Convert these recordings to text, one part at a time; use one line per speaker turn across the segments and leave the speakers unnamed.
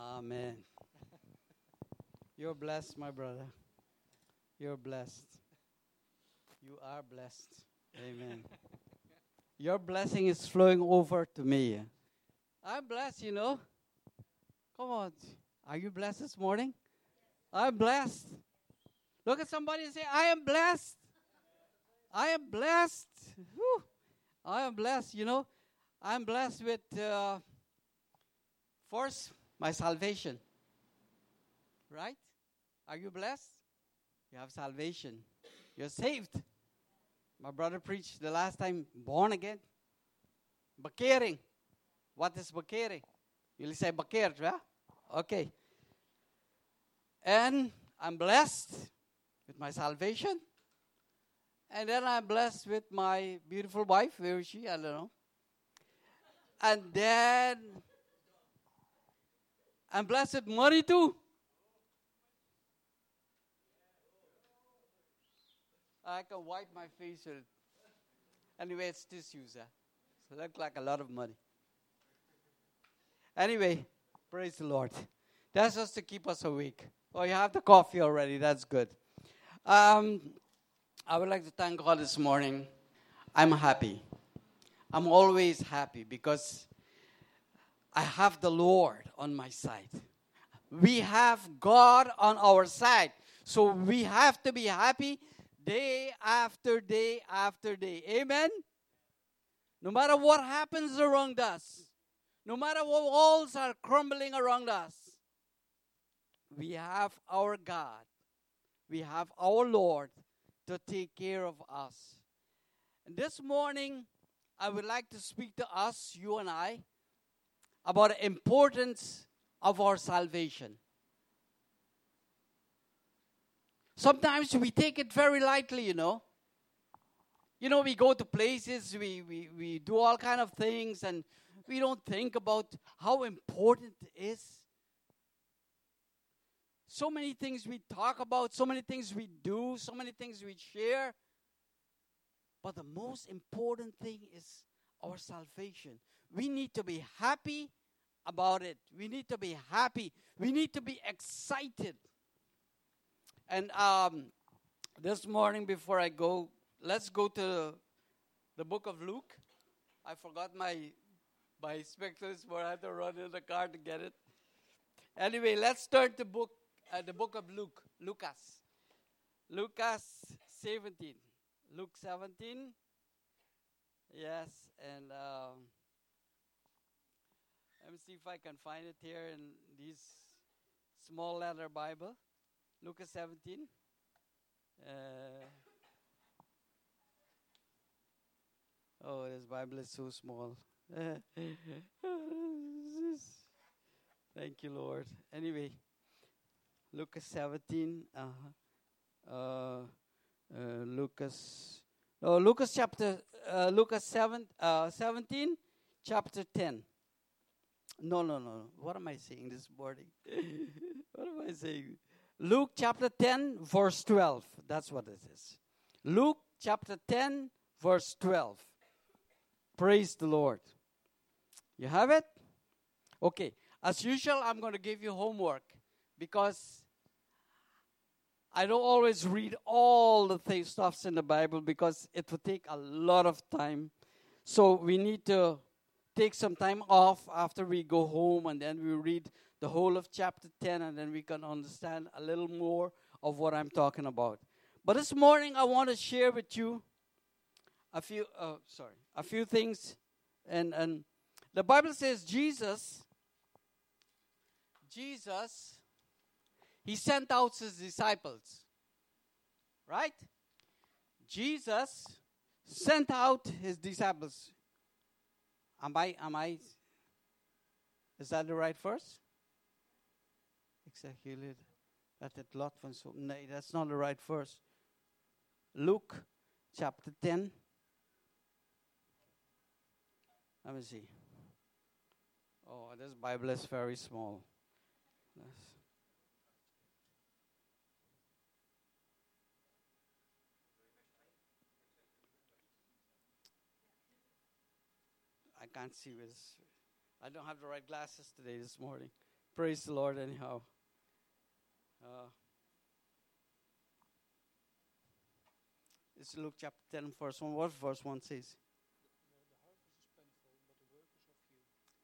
Amen. You're blessed, my brother. You're blessed. You are blessed. Amen. Your blessing is flowing over to me. I'm blessed, you know. Come on. Are you blessed this morning? I'm blessed. Look at somebody and say, I am blessed. I am blessed. Whew. I am blessed, you know. I'm blessed with, uh, my salvation. Right? Are you blessed? You have salvation. You're saved. My brother preached the last time, born again. Bekering. What is bekering? You'll say bekeerd, yeah? Okay. And I'm blessed with my salvation. And then I'm blessed with my beautiful wife. Where is she? I don't know. And then I'm blessed money too. I can wipe my face with it. Anyway, it's. Huh? So it look like a lot of money. Anyway, praise the Lord. That's just to keep us awake. Oh, you have the coffee already. That's good. Um, I would like to thank God this morning. I'm happy. I'm always happy because I have the Lord on my side. We have God on our side. So we have to be happy day after day after day. Amen? No matter what happens around us, no matter what walls are crumbling around us, we have our God, we have our Lord to take care of us. And this morning, I would like to speak to us, you and I, about the importance of our salvation. Sometimes we take it very lightly, you know. You know, we go to places, we, we, we do all kind of things, and we don't think about how important it is. So many things we talk about, so many things we do, so many things we share. But the most important thing is our salvation. We need to be happy about it. We need to be happy. We need to be excited. And um, this morning, before I go, let's go to the book of Luke. I forgot my my spectacles, but I had to run in the car to get it. Anyway, let's turn to book uh, the book of Luke, Lucas, Lucas 17, Luke 17. Yes, and um, let me see if I can find it here in this small letter Bible. Lucas 17. Uh, oh, this Bible is so small. Thank you, Lord. Anyway, Lucas 17. Uh-huh. Uh, uh, Lucas. Oh, Lucas chapter. Uh, Lucas 7, uh, 17, chapter 10. No, no, no. What am I saying this morning? what am I saying? Luke chapter 10, verse 12. That's what it is. Luke chapter 10, verse 12. Praise the Lord. You have it? Okay. As usual, I'm going to give you homework because I don't always read all the things, stuffs in the Bible because it would take a lot of time. So we need to take some time off after we go home and then we read the whole of chapter 10 and then we can understand a little more of what I'm talking about. But this morning I want to share with you a few uh, sorry, a few things and and the Bible says Jesus Jesus he sent out his disciples. Right? Jesus sent out his disciples. Am I am I is that the right verse? Exactly. That het lot van zo. Nee, that's not the right verse. Luke chapter 10. Let me see. Oh, this Bible is very small. Can't see this. I don't have the right glasses today this morning. Praise the Lord, anyhow. Uh, it's Luke chapter 10, verse 1. What verse 1 says?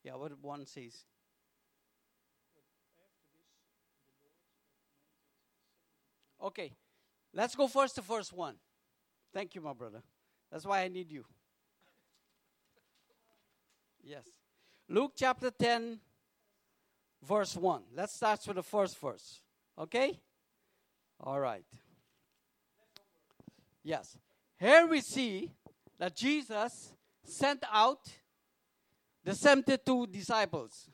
Yeah, what 1 says? Okay, let's go first to verse 1. Thank you, my brother. That's why I need you. Yes. Luke chapter 10, verse 1. Let's start with the first verse. Okay? All right. Yes. Here we see that Jesus sent out the 72 disciples.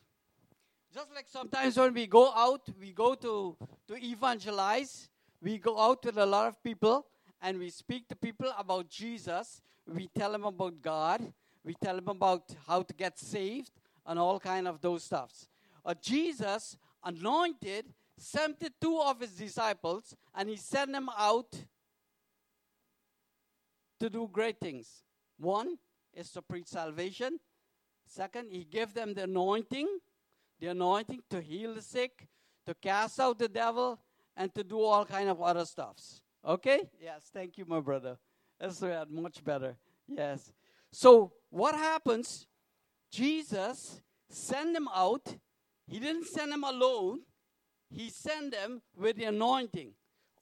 Just like sometimes when we go out, we go to, to evangelize, we go out with a lot of people and we speak to people about Jesus. We tell them about God. We tell them about how to get saved and all kind of those stuffs. Uh, Jesus anointed 72 of his disciples and he sent them out to do great things. One is to preach salvation. Second, he gave them the anointing, the anointing to heal the sick, to cast out the devil, and to do all kind of other stuffs. Okay? Yes, thank you, my brother. That's much better. Yes. So what happens? Jesus sent them out. He didn't send them alone. He sent them with the anointing.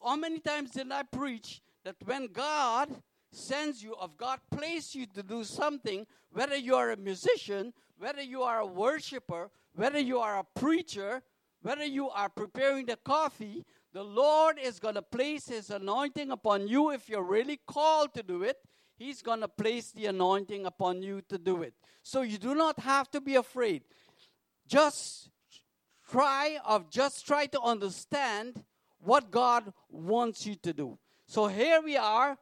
How many times did I preach that when God sends you, of God placed you to do something, whether you are a musician, whether you are a worshiper, whether you are a preacher, whether you are preparing the coffee, the Lord is going to place His anointing upon you if you're really called to do it. He's going to place the anointing upon you to do it. So you do not have to be afraid. Just try of just try to understand what God wants you to do. So here we are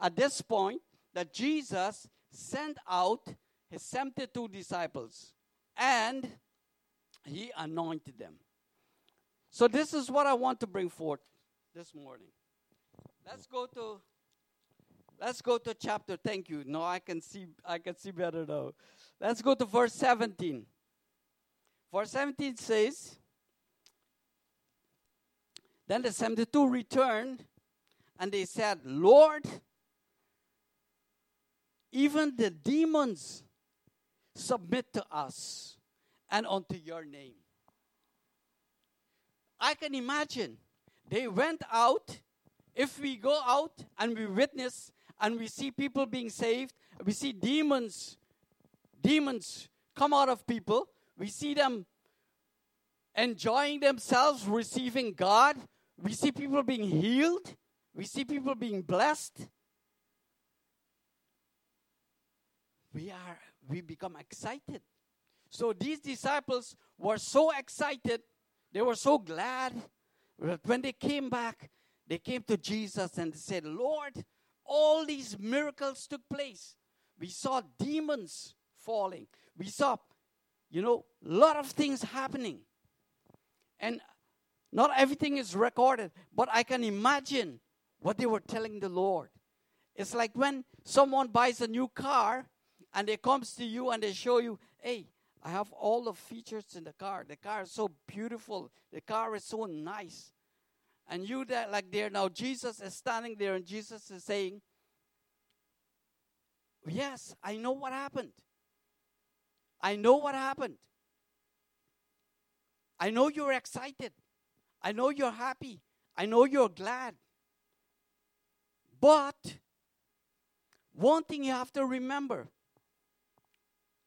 at this point that Jesus sent out his 72 disciples and he anointed them. So this is what I want to bring forth this morning. Let's go to let's go to chapter thank you. No, I can see I can see better now. Let's go to verse 17. Verse 17 says Then the 72 returned and they said, Lord, even the demons submit to us and unto your name. I can imagine they went out. If we go out and we witness and we see people being saved, we see demons, demons come out of people, we see them enjoying themselves, receiving God, we see people being healed, we see people being blessed. We are we become excited. So these disciples were so excited. They were so glad. That when they came back, they came to Jesus and said, Lord, all these miracles took place. We saw demons falling. We saw, you know, a lot of things happening. And not everything is recorded, but I can imagine what they were telling the Lord. It's like when someone buys a new car and they comes to you and they show you, hey, I have all the features in the car. The car is so beautiful. The car is so nice. And you that like there now, Jesus is standing there and Jesus is saying, Yes, I know what happened. I know what happened. I know you're excited. I know you're happy. I know you're glad. But one thing you have to remember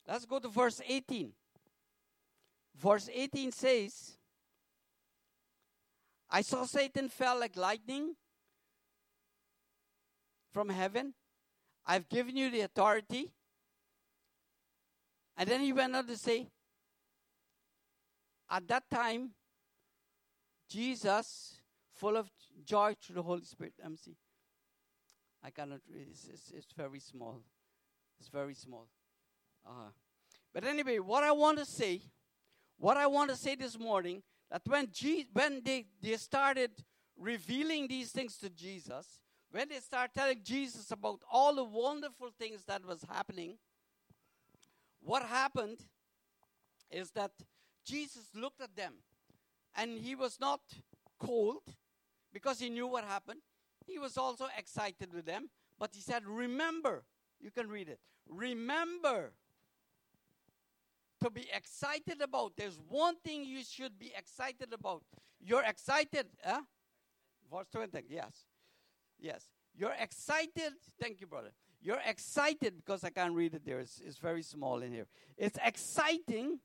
Let's go to verse 18. Verse 18 says, I saw Satan fell like lightning from heaven. I've given you the authority. And then he went on to say, at that time, Jesus, full of joy through the Holy Spirit. MC. I cannot read. It's, it's, it's very small. It's very small. Uh, but anyway, what I want to say, what I want to say this morning, that when Je- when they, they started revealing these things to Jesus, when they start telling Jesus about all the wonderful things that was happening, what happened is that Jesus looked at them and he was not cold because he knew what happened. He was also excited with them, but he said, Remember, you can read it. Remember to be excited about. There's one thing you should be excited about. You're excited, huh? Verse 20, yes. Yes. You're excited. Thank you, brother. You're excited because I can't read it there. It's, it's very small in here. It's exciting.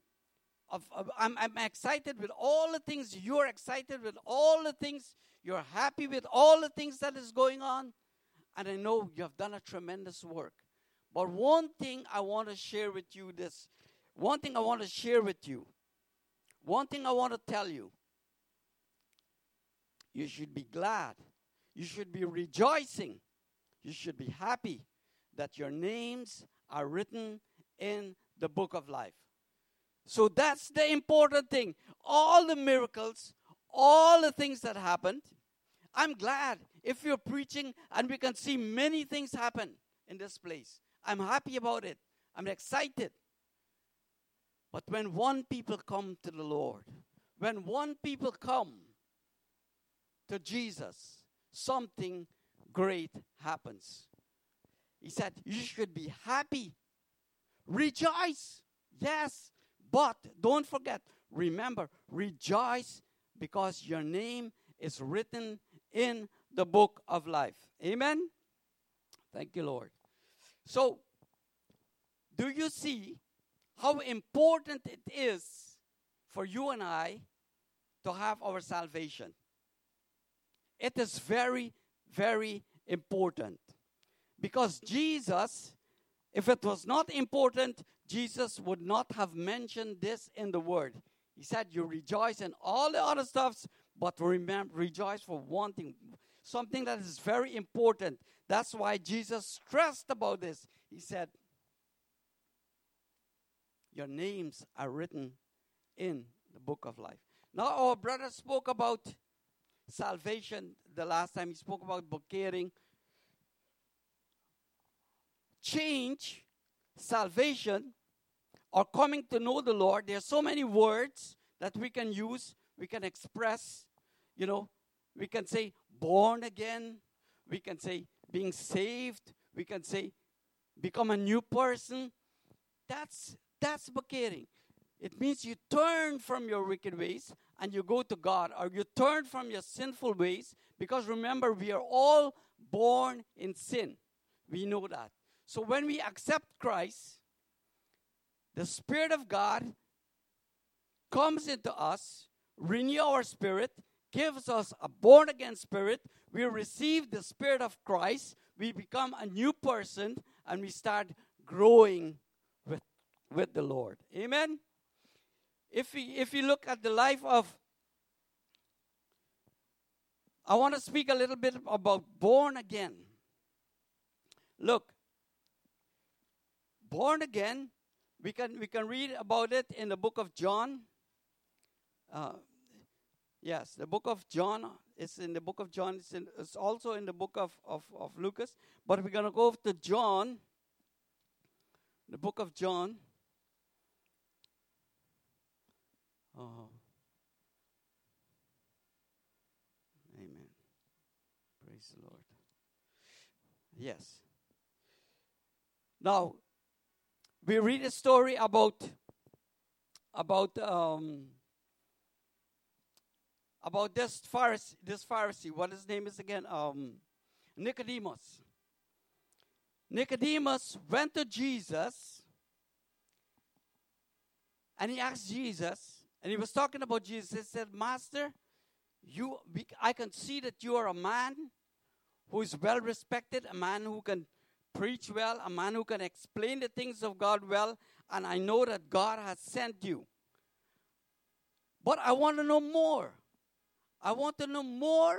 Of, of, I'm, I'm excited with all the things you're excited with, all the things you're happy with, all the things that is going on. And I know you have done a tremendous work. But one thing I want to share with you this, one thing I want to share with you, one thing I want to tell you. You should be glad. You should be rejoicing. You should be happy that your names are written in the book of life. So that's the important thing. All the miracles, all the things that happened, I'm glad if you're preaching and we can see many things happen in this place. I'm happy about it. I'm excited. But when one people come to the Lord, when one people come to Jesus, something great happens. He said, You should be happy. Rejoice. Yes. But don't forget, remember, rejoice because your name is written in the book of life. Amen. Thank you, Lord. So, do you see how important it is for you and I to have our salvation? It is very, very important. Because Jesus, if it was not important, Jesus would not have mentioned this in the word. He said, You rejoice in all the other stuffs, but remember, rejoice for one thing, something that is very important. That's why Jesus stressed about this. He said, Your names are written in the book of life. Now, our brother spoke about salvation the last time. He spoke about bekering change, salvation, or coming to know the Lord, there are so many words that we can use, we can express, you know, we can say born again, we can say being saved, we can say become a new person. That's that's bekering. It means you turn from your wicked ways and you go to God, or you turn from your sinful ways, because remember, we are all born in sin. We know that. So when we accept Christ, the Spirit of God comes into us, renew our spirit, gives us a born again spirit. We receive the Spirit of Christ. We become a new person and we start growing with the Lord. Amen. If we if you look at the life of I want to speak a little bit about born again. Look, born again, we can, we can read about it in the book of John. Uh, yes, the book of John is in the book of John. It's, in, it's also in the book of, of, of Lucas. But we're going to go to John, the book of John. Oh. Amen. Praise the Lord. Yes. Now, we read a story about about um, about this Pharisee, this Pharisee. What his name is again? Um, Nicodemus. Nicodemus went to Jesus and he asked Jesus, and he was talking about Jesus. He said, Master, you, I can see that you are a man who is well respected, a man who can preach well, a man who can explain the things of God well, and I know that God has sent you. But I want to know more. I want to know more.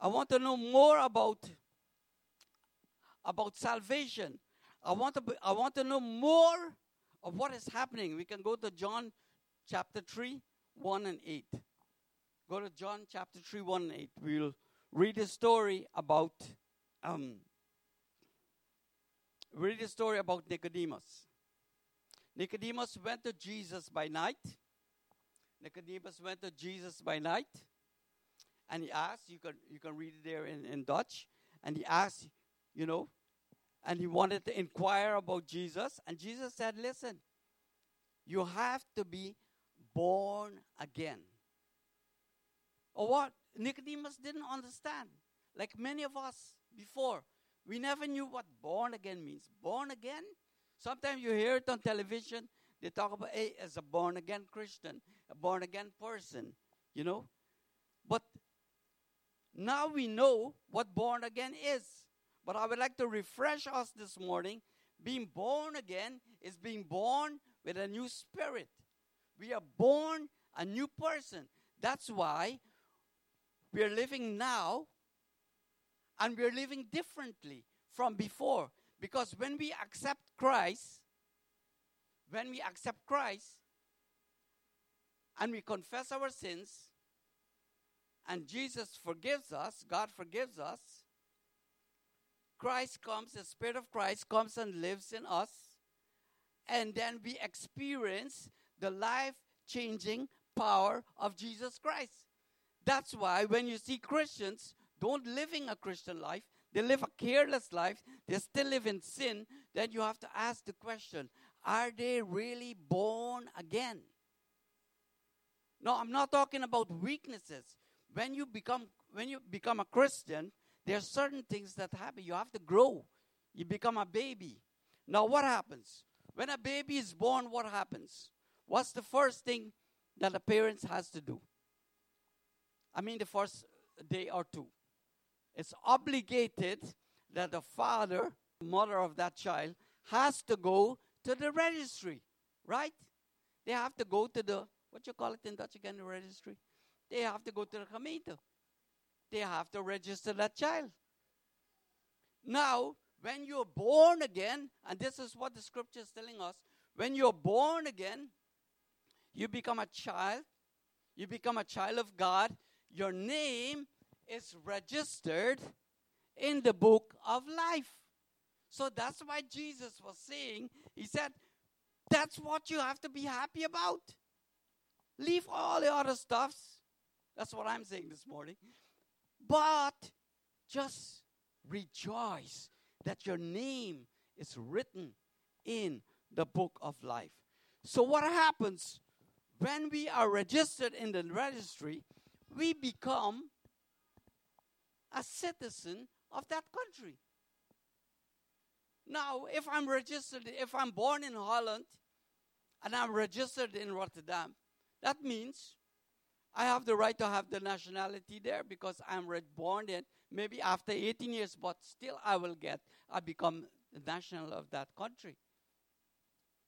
I want to know more about about salvation. I want to be, I want to know more of what is happening. We can go to John chapter 3, 1 and 8. Go to John chapter 3, 1 and 8. We'll read a story about um, read a story about Nicodemus. Nicodemus went to Jesus by night. Nicodemus went to Jesus by night. And he asked, you can, you can read it there in, in Dutch. And he asked, you know, and he wanted to inquire about Jesus. And Jesus said, Listen, you have to be born again. Or what? Nicodemus didn't understand. Like many of us before, we never knew what born again means. Born again? Sometimes you hear it on television. They talk about, hey, as a born again Christian, a born again person, you know? But now we know what born again is. But I would like to refresh us this morning. Being born again is being born with a new spirit. We are born a new person. That's why we are living now and we are living differently from before. Because when we accept Christ, when we accept Christ and we confess our sins, and Jesus forgives us, God forgives us, Christ comes, the Spirit of Christ comes and lives in us, and then we experience the life changing power of Jesus Christ. That's why when you see Christians don't living a Christian life, they live a careless life, they still live in sin, then you have to ask the question are they really born again? No, I'm not talking about weaknesses. When you become when you become a Christian, there are certain things that happen. You have to grow. You become a baby. Now what happens? When a baby is born, what happens? What's the first thing that the parents has to do? I mean the first day or two. It's obligated that the father, mother of that child, has to go to the registry, right? They have to go to the, what you call it in Dutch again, the registry? They have to go to the gemeente. They have to register that child. Now, when you're born again, and this is what the scripture is telling us, when you're born again, you become a child, you become a child of God, your name is registered in the book of life. So that's why Jesus was saying, He said, that's what you have to be happy about. Leave all the other stuffs. That's what I'm saying this morning. But just rejoice that your name is written in the book of life. So, what happens when we are registered in the registry? We become a citizen of that country. Now, if I'm registered, if I'm born in Holland and I'm registered in Rotterdam, that means I have the right to have the nationality there because I'm born in maybe after 18 years, but still I will get, I become national of that country.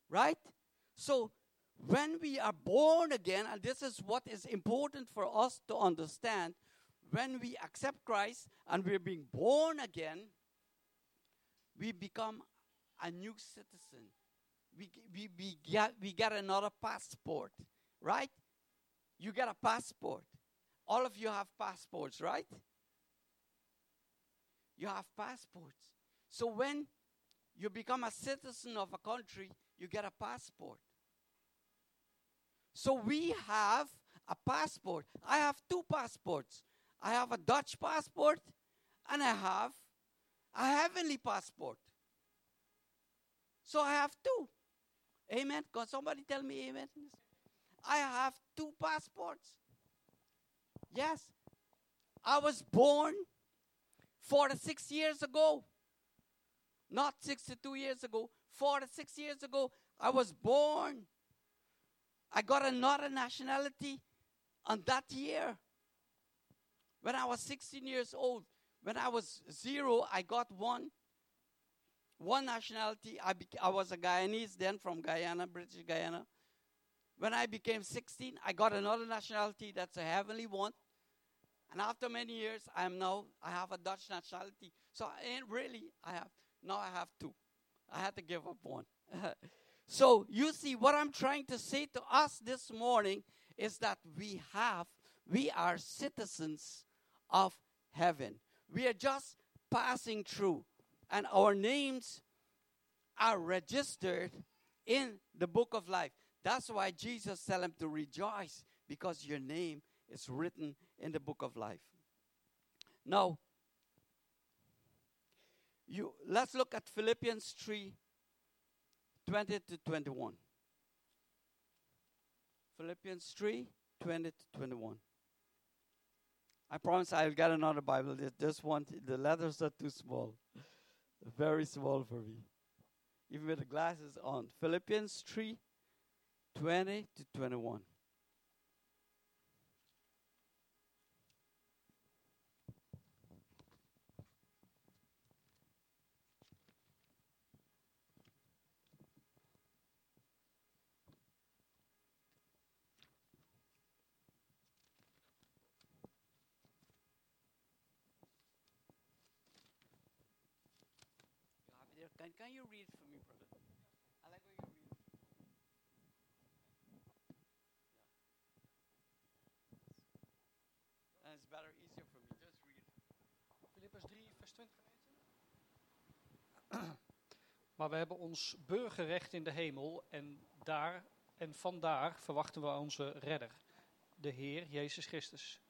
Right? So, when we are born again, and this is what is important for us to understand, when we accept Christ and we're being born again, we become a new citizen. We, we, we, get, we get another passport, right? You get a passport. All of you have passports, right? You have passports. So when you become a citizen of a country, you get a passport. So we have a passport. I have two passports. I have a Dutch passport and I have a heavenly passport. So I have two. Amen. Can somebody tell me amen? I have two passports. Yes. I was born 46 years ago. Not 62 years ago. 46 years ago, I was born. I got another nationality on that year. When I was 16 years old, when I was zero, I got one. One nationality. I, I was a Guyanese then from Guyana, British Guyana. When I became 16, I got another nationality that's a heavenly one. And after many years, I am now, I have a Dutch nationality. So I really, I have, now I have two. I had to give up one. so you see, what I'm trying to say to us this morning is that we have, we are citizens of heaven. We are just passing through, and our names are registered in the book of life. That's why Jesus tell him to rejoice because your name is written in the book of life. Now, you let's look at Philippians 3 20 to 21. Philippians 3 20 to 21. I promise I'll get another Bible. This one, the letters are too small. Very small for me. Even with the glasses on. Philippians 3 20 to 21. Read for me, brother? I like when you read. Yeah. And it's better, easier for me. Just read.
Filippus 3, vers 20 Maar we hebben ons burgerrecht in de hemel en daar en vandaar verwachten we onze redder, de Heer Jezus Christus.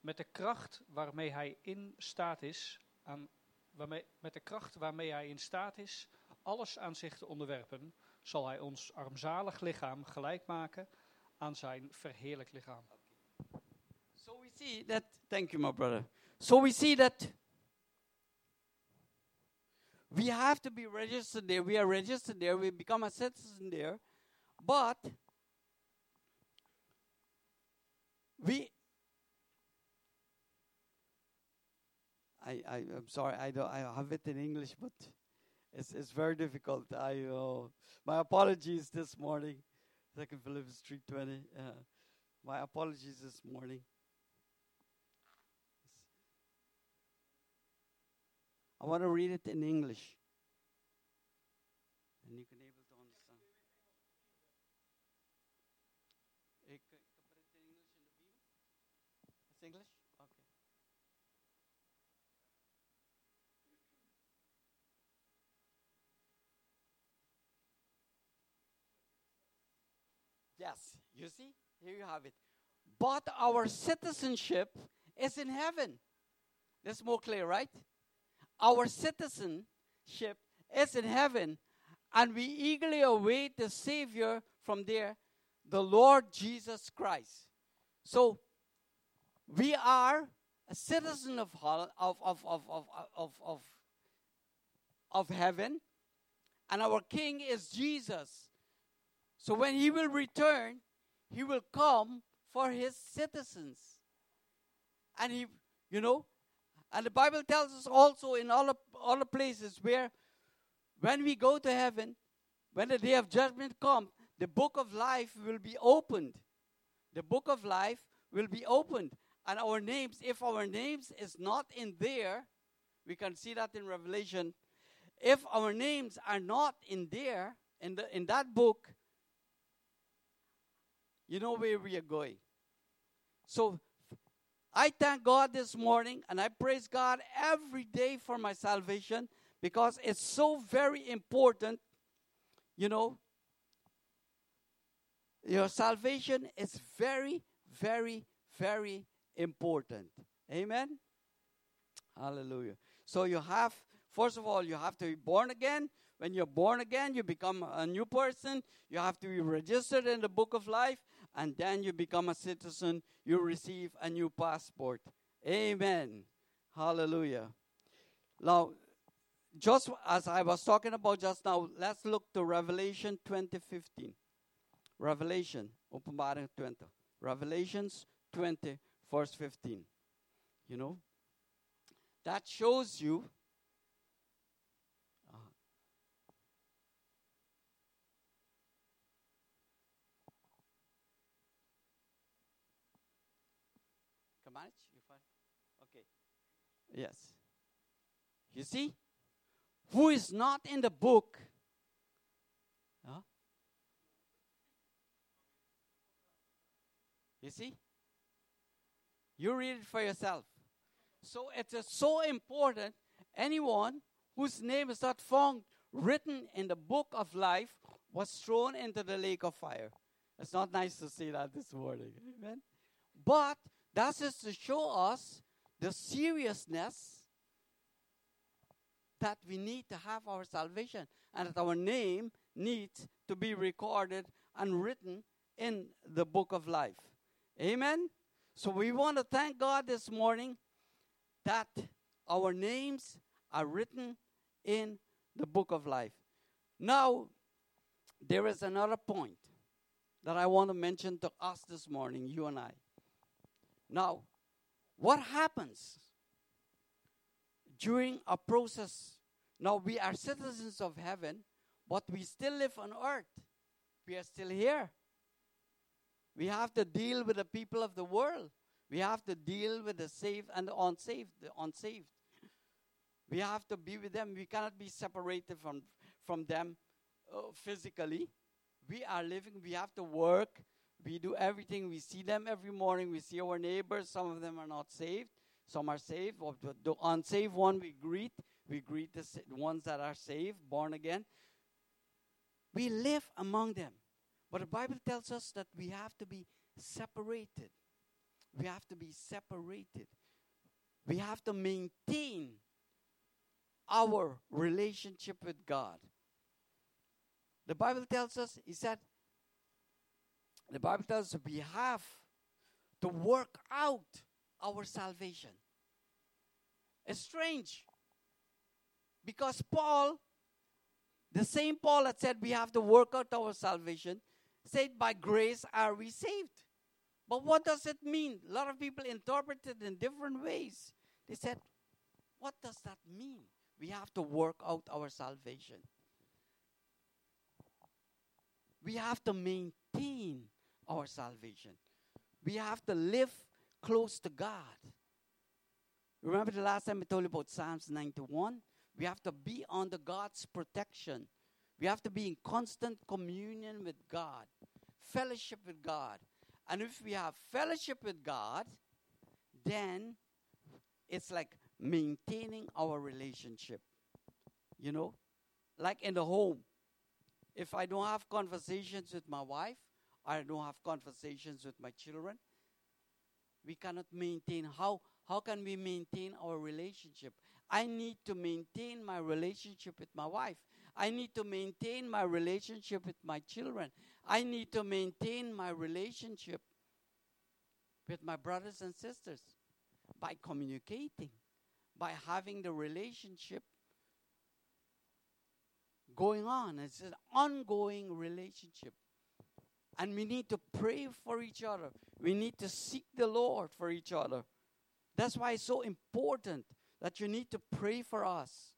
Met de kracht waarmee hij in staat is aan waarmee, met de kracht waarmee hij in staat is alles aan zich te onderwerpen, zal hij ons armzalig lichaam gelijk maken aan zijn verheerlijk lichaam.
So we see that, thank you, my brother. So we see that we have to be registered there. We are registered there. We become a citizen there. But we I, I am sorry I don't I have it in English, but it's it's very difficult. I uh, my apologies this morning. Second Philippians three twenty. Uh, my apologies this morning. I want to read it in English, and you can able to understand. Ik, ik kan het in English in de Bijbel. It's English. Okay. Yes, you see? Here you have it. But our citizenship is in heaven. That's more clear, right? Our citizenship is in heaven, and we eagerly await the Savior from there, the Lord Jesus Christ. So, we are a citizen of, of, of, of, of, of, of, of heaven, and our King is Jesus. So when he will return, he will come for his citizens. And he, you know, and the Bible tells us also in all all the places where when we go to heaven, when the day of judgment comes, the book of life will be opened. The book of life will be opened. And our names, if our names is not in there, we can see that in Revelation. If our names are not in there, in, the, in that book, you know where we are going. So I thank God this morning and I praise God every day for my salvation because it's so very important. You know, your salvation is very, very, very important. Amen. Hallelujah. So you have, first of all, you have to be born again. When you're born again, you become a new person. You have to be registered in the book of life and then you become a citizen, you receive a new passport. Amen. Hallelujah. Now, just as I was talking about just now, let's look to Revelation 2015. Revelation, Openbaring 20. Revelations 20, verse 15. You know? That shows you uh, Kamanich, you find? Okay. Yes. You see? Who is not in the book? Huh? You see? You read it for yourself. So it's uh, so important. Anyone whose name is not found written in the book of life was thrown into the lake of fire. It's not nice to see that this morning. Amen. But that's just to show us the seriousness that we need to have our salvation and that our name needs to be recorded and written in the book of life. Amen. So we want to thank God this morning that our names are written in the book of life. Now, there is another point that I want to mention to us this morning, you and I. Now, what happens during a process? Now, we are citizens of heaven, but we still live on earth. We are still here. We have to deal with the people of the world. We have to deal with the saved and the unsaved, the unsaved. We have to be with them. We cannot be separated from, from them uh, physically. We are living, we have to work. We do everything. We see them every morning. We see our neighbors. Some of them are not saved. Some are saved. The unsaved one we greet. We greet the ones that are saved, born again. We live among them. But the Bible tells us that we have to be separated. We have to be separated. We have to maintain our relationship with God. The Bible tells us, he said, the Bible tells us we have to work out our salvation. It's strange because Paul, the same Paul that said we have to work out our salvation, said, By grace are we saved. But what does it mean? A lot of people interpret it in different ways. They said, What does that mean? We have to work out our salvation. We have to maintain our salvation. We have to live close to God. Remember the last time I told you about Psalms 91? We have to be under God's protection. We have to be in constant communion with God, fellowship with God. And if we have fellowship with God, then it's like maintaining our relationship. You know, like in the home. If I don't have conversations with my wife, I don't have conversations with my children, we cannot maintain. How, how can we maintain our relationship? I need to maintain my relationship with my wife. I need to maintain my relationship with my children. I need to maintain my relationship with my brothers and sisters by communicating, by having the relationship going on. It's an ongoing relationship. And we need to pray for each other. We need to seek the Lord for each other. That's why it's so important that you need to pray for us.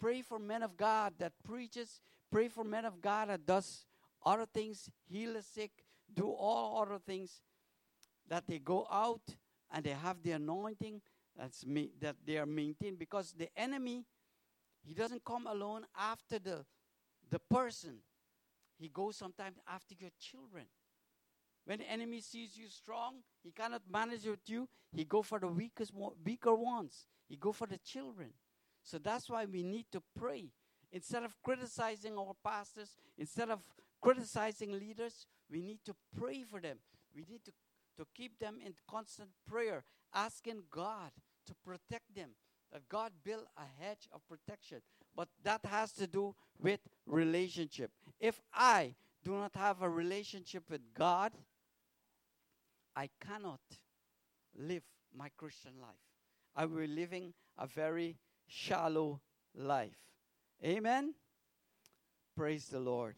Pray for men of God that preaches. Pray for men of God that does other things, heal the sick, do all other things. That they go out and they have the anointing that's me, that they are maintained because the enemy he doesn't come alone after the the person he goes sometimes after your children. When the enemy sees you strong he cannot manage with you. He go for the weakest weaker ones. He go for the children. So that's why we need to pray. Instead of criticizing our pastors instead of criticizing leaders we need to pray for them. We need to to keep them in constant prayer, asking God to protect them, that God built a hedge of protection. But that has to do with relationship. If I do not have a relationship with God, I cannot live my Christian life. I will be living a very shallow life. Amen. Praise the Lord.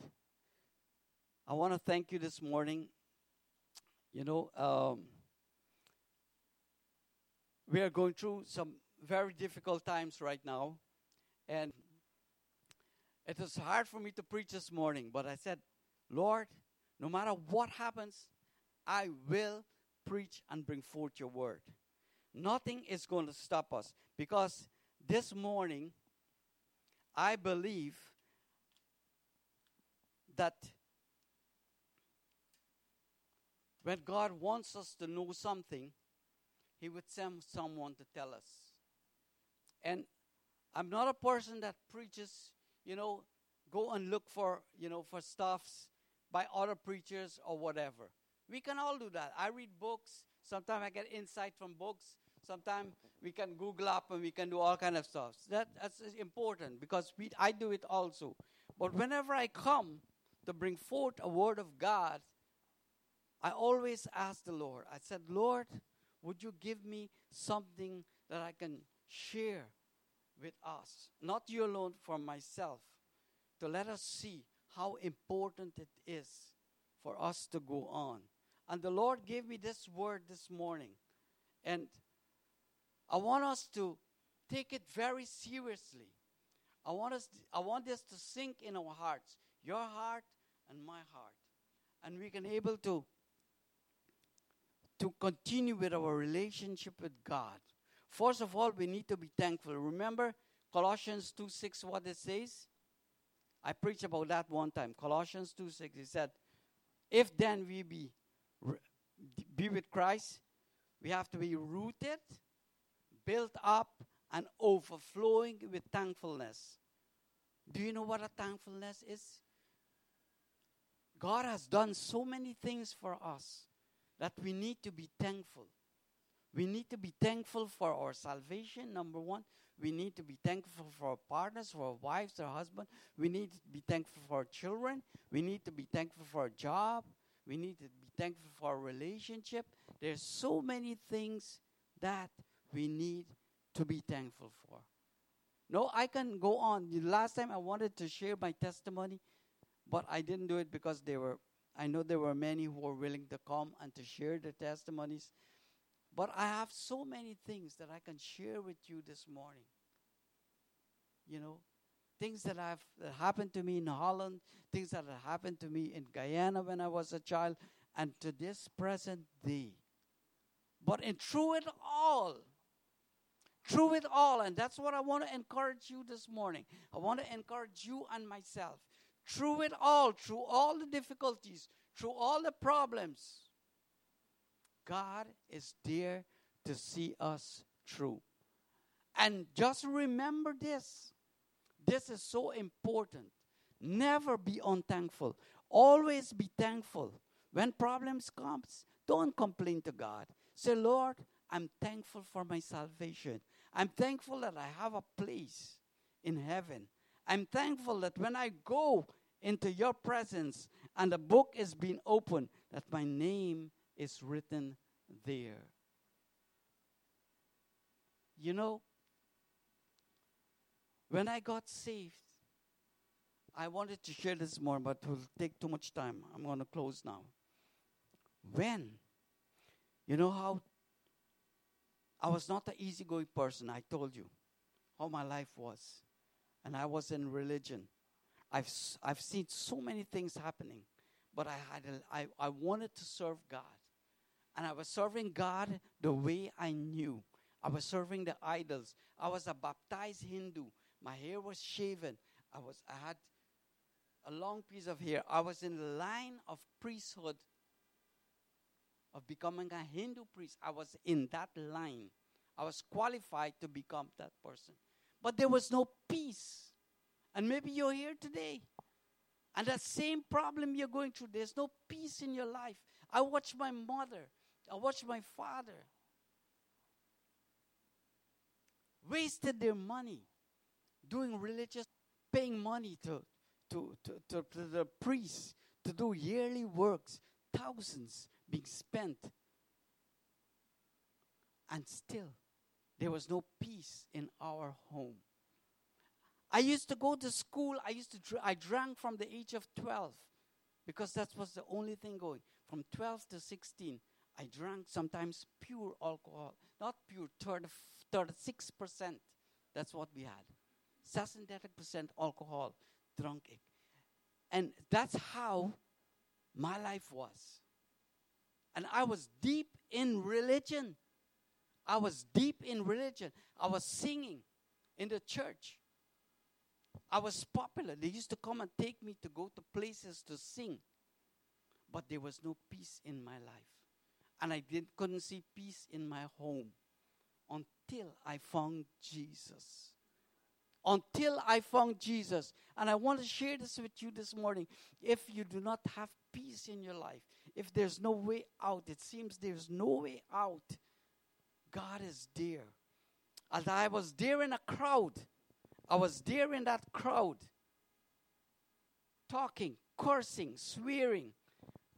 I want to thank you this morning you know, um, we are going through some very difficult times right now. And it was hard for me to preach this morning, but I said, Lord, no matter what happens, I will preach and bring forth your word. Nothing is going to stop us because this morning, I believe that When God wants us to know something, He would send someone to tell us. And I'm not a person that preaches, you know, go and look for, you know, for stuffs by other preachers or whatever. We can all do that. I read books. Sometimes I get insight from books. Sometimes we can Google up and we can do all kind of stuff. That, that's important because we, I do it also. But whenever I come to bring forth a word of God, I always ask the Lord. I said, Lord, would you give me something that I can share with us? Not you alone, for myself, to let us see how important it is for us to go on. And the Lord gave me this word this morning. And I want us to take it very seriously. I want us I want this to sink in our hearts, your heart and my heart. And we can able to to continue with our relationship with God. First of all, we need to be thankful. Remember Colossians 2 6, what it says? I preached about that one time. Colossians 2 6, it said, If then we be, be with Christ, we have to be rooted, built up, and overflowing with thankfulness. Do you know what a thankfulness is? God has done so many things for us that we need to be thankful. We need to be thankful for our salvation, number one. We need to be thankful for our partners, for our wives, our husband. We need to be thankful for our children. We need to be thankful for our job. We need to be thankful for our relationship. There's so many things that we need to be thankful for. No, I can go on. The last time I wanted to share my testimony, but I didn't do it because they were I know there were many who were willing to come and to share their testimonies. But I have so many things that I can share with you this morning. You know, things that have that happened to me in Holland, things that have happened to me in Guyana when I was a child, and to this present day. But in through it all, through it all, and that's what I want to encourage you this morning. I want to encourage you and myself. Through it all, through all the difficulties, through all the problems, God is there to see us through. And just remember this. This is so important. Never be unthankful. Always be thankful. When problems comes, don't complain to God. Say, Lord, I'm thankful for my salvation. I'm thankful that I have a place in heaven. I'm thankful that when I go into your presence and the book is being opened, that my name is written there. You know, when I got saved, I wanted to share this more, but it will take too much time. I'm going to close now. When? You know how I was not an easygoing person, I told you how my life was. And I was in religion. I've, I've seen so many things happening, but I, had a, I, I wanted to serve God. And I was serving God the way I knew. I was serving the idols. I was a baptized Hindu. My hair was shaven. I was I had a long piece of hair. I was in the line of priesthood of becoming a Hindu priest. I was in that line. I was qualified to become that person. But there was no peace. And maybe you're here today. And that same problem you're going through, there's no peace in your life. I watched my mother. I watched my father wasted their money doing religious, paying money to, to, to, to, to the priests to do yearly works, thousands being spent. And still, there was no peace in our home. I used to go to school. I used to dr- I drank from the age of 12 because that was the only thing going. From 12 to 16, I drank sometimes pure alcohol, not pure, 30, 36%. That's what we had. Synthetic percent alcohol, drunk. And that's how my life was. And I was deep in religion. I was deep in religion. I was singing in the church. I was popular. They used to come and take me to go to places to sing. But there was no peace in my life and I did, couldn't see peace in my home until I found Jesus. until I found Jesus. And I want to share this with you this morning. If you do not have peace in your life, if there's no way out, it seems there's no way out, God is there. As I was there in a crowd, I was there in that crowd, talking, cursing, swearing.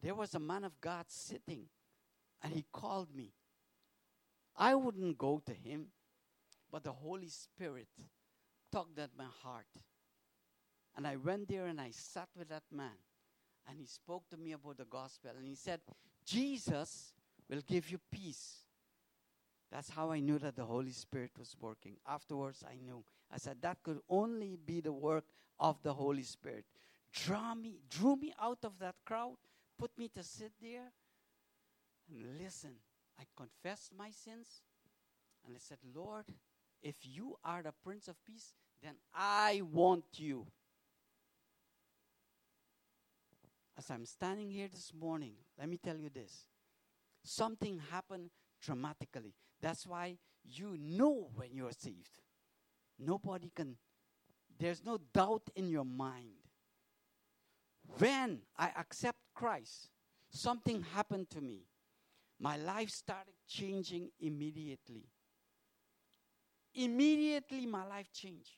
There was a man of God sitting, and he called me. I wouldn't go to him, but the Holy Spirit tugged at my heart. And I went there and I sat with that man. And he spoke to me about the gospel. And he said, Jesus will give you peace. That's how I knew that the Holy Spirit was working. Afterwards, I knew. I said, that could only be the work of the Holy Spirit. Draw me, drew me out of that crowd, put me to sit there and listen. I confessed my sins and I said, Lord, if you are the Prince of Peace, then I want you. As I'm standing here this morning, let me tell you this. Something happened dramatically. That's why you know when you're saved. Nobody can, there's no doubt in your mind. When I accept Christ, something happened to me. My life started changing immediately. Immediately my life changed.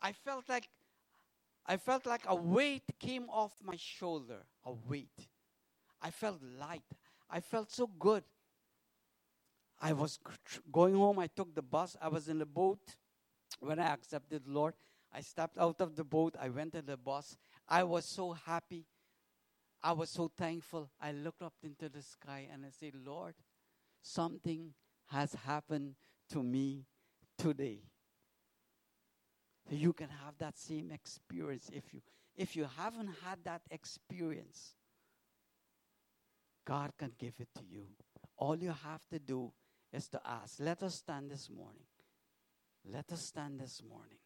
I felt like I felt like a weight came off my shoulder, a weight. I felt light. I felt so good. I was going home. I took the bus. I was in the boat when I accepted the Lord. I stepped out of the boat. I went to the bus. I was so happy. I was so thankful. I looked up into the sky and I said, Lord, something has happened to me today. You can have that same experience if you if you haven't had that experience. God can give it to you. All you have to do is to ask. Let us stand this morning. Let us stand this morning.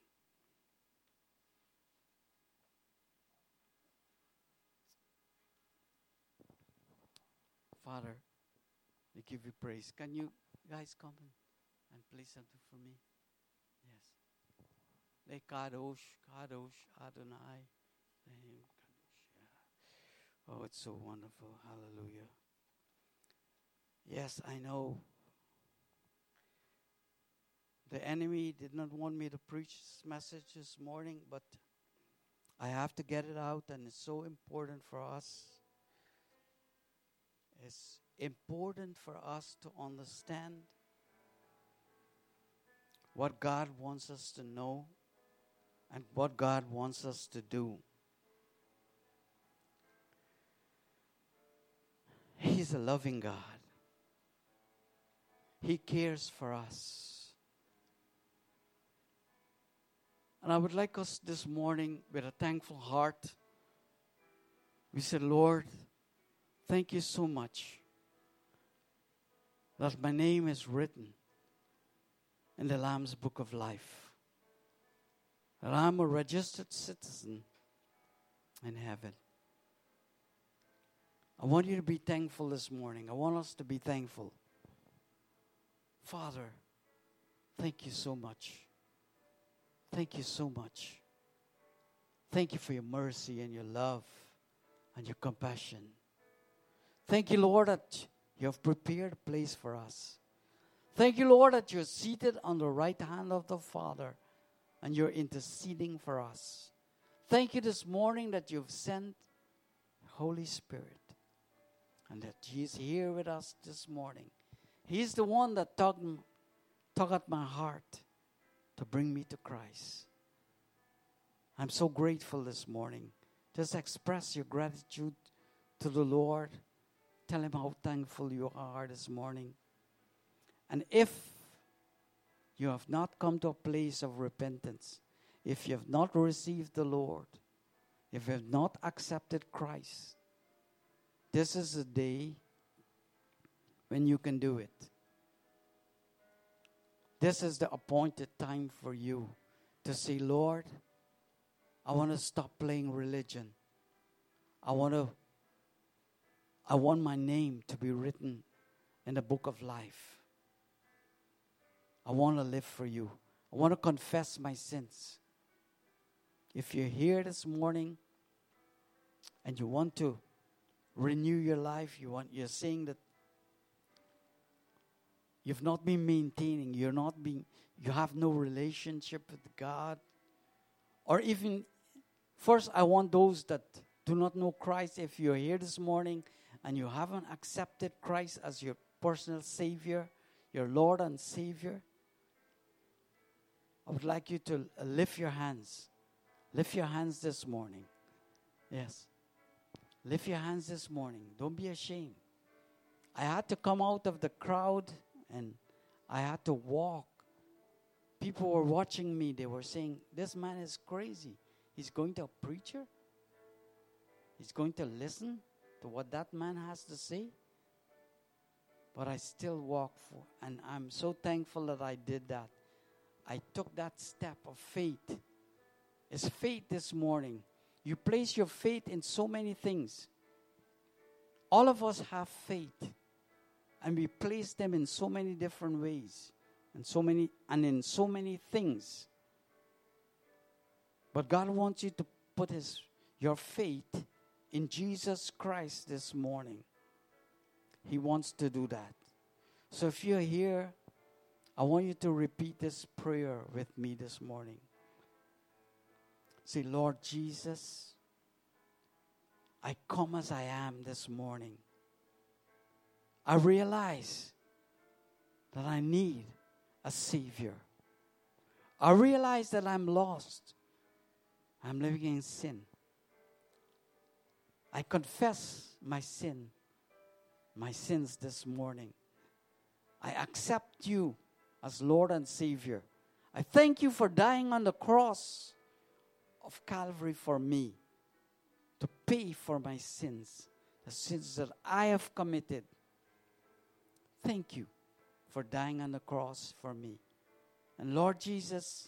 Father, we give you praise. Can you guys come and play something for me? Yes. Le Kadosh, Kadosh, Adonai. Oh, it's so wonderful. Hallelujah. Yes, I know. The enemy did not want me to preach this message this morning, but I have to get it out, and it's so important for us. It's important for us to understand what God wants us to know and what God wants us to do. He's a loving God. He cares for us. And I would like us this morning with a thankful heart. We said, Lord, thank you so much that my name is written in the Lamb's Book of Life. That I'm a registered citizen in heaven. I want you to be thankful this morning. I want us to be thankful. Father, thank you so much. Thank you so much. Thank you for your mercy and your love and your compassion. Thank you, Lord, that you have prepared a place for us. Thank you, Lord, that you're seated on the right hand of the Father and you're interceding for us. Thank you this morning that you've sent Holy Spirit and that He's here with us this morning. He's the one that tugged at my heart to bring me to Christ. I'm so grateful this morning. Just express your gratitude to the Lord. Tell Him how thankful you are this morning. And if you have not come to a place of repentance, if you have not received the Lord, if you have not accepted Christ, this is a day when you can do it. This is the appointed time for you to say, Lord, I want to stop playing religion. I want to I want my name to be written in the book of life. I want to live for you. I want to confess my sins. If you're here this morning and you want to renew your life, you want you're saying that you've not been maintaining, you're not being you have no relationship with God. Or even first I want those that do not know Christ, if you're here this morning and you haven't accepted Christ as your personal Savior, your Lord and Savior, I would like you to uh, lift your hands. Lift your hands this morning. Yes. Lift your hands this morning. Don't be ashamed. I had to come out of the crowd and I had to walk. People were watching me. They were saying, This man is crazy. He's going to a preacher? He's going to listen to what that man has to say? But I still walk for, and I'm so thankful that I did that. I took that step of faith. It's faith this morning. You place your faith in so many things. All of us have faith, and we place them in so many different ways, and so many and in so many things. But God wants you to put his your faith in Jesus Christ this morning. He wants to do that. So if you're here, I want you to repeat this prayer with me this morning. Say, Lord Jesus, I come as I am this morning. I realize that I need a Savior. I realize that I'm lost. I'm living in sin. I confess my sin, my sins this morning. I accept you as Lord and Savior. I thank you for dying on the cross of Calvary for me to pay for my sins, the sins that I have committed. Thank you for dying on the cross for me. And Lord Jesus,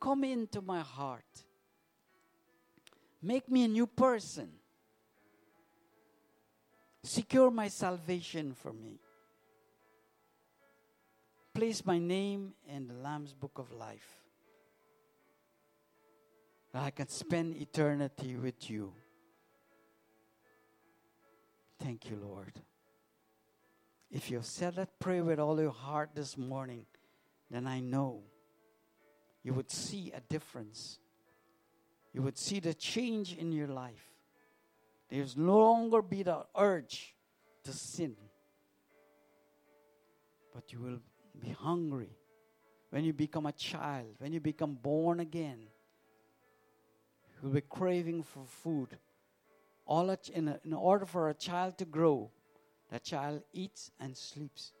come into my heart. Make me a new person. Secure my salvation for me. Place my name in the Lamb's Book of Life. I can spend eternity with you. Thank you, Lord. If you've said that prayer with all your heart this morning, then I know you would see a difference. You would see the change in your life. There's no longer be the urge to sin, but you will be hungry when you become a child, when you become born again. You'll be craving for food. All in, a, in order for a child to grow, that child eats and sleeps.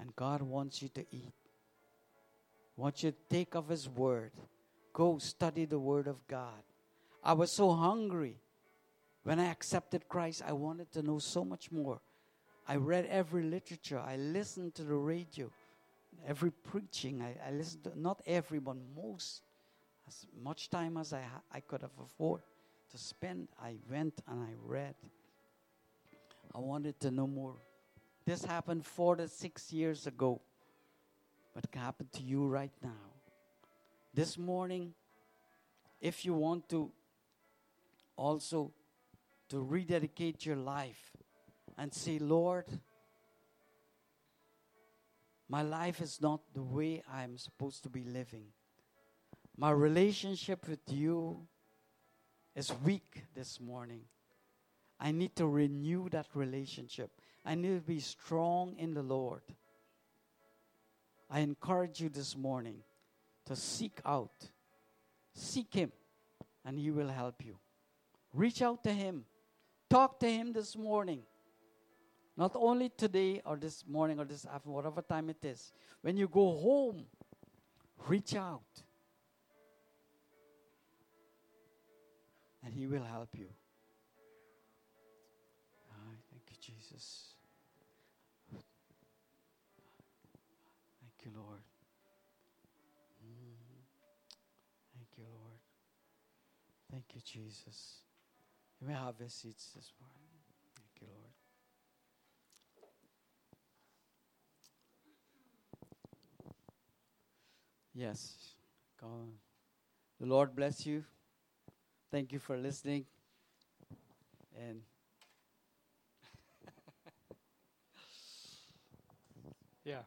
And God wants you to eat. Wants you to take of His Word. Go study the Word of God. I was so hungry. When I accepted Christ, I wanted to know so much more. I read every literature. I listened to the radio, every preaching. I, I listened to not every, but most. As much time as I, I could have afford to spend, I went and I read. I wanted to know more. This happened four to six years ago, but it can happen to you right now. This morning, if you want to also to rededicate your life and say, Lord, my life is not the way I'm supposed to be living. My relationship with you is weak this morning. I need to renew that relationship. I need to be strong in the Lord. I encourage you this morning to seek out, seek Him, and He will help you. Reach out to Him. Talk to Him this morning. Not only today or this morning or this afternoon, whatever time it is. When you go home, reach out. And He will help you. Ah, thank you, Jesus. Thank you, Lord. Mm. Thank you, Lord. Thank you, Jesus. You may have your seats this morning. Thank you, Lord. Yes. Come on. The Lord bless you. Thank you for listening. And
Ja,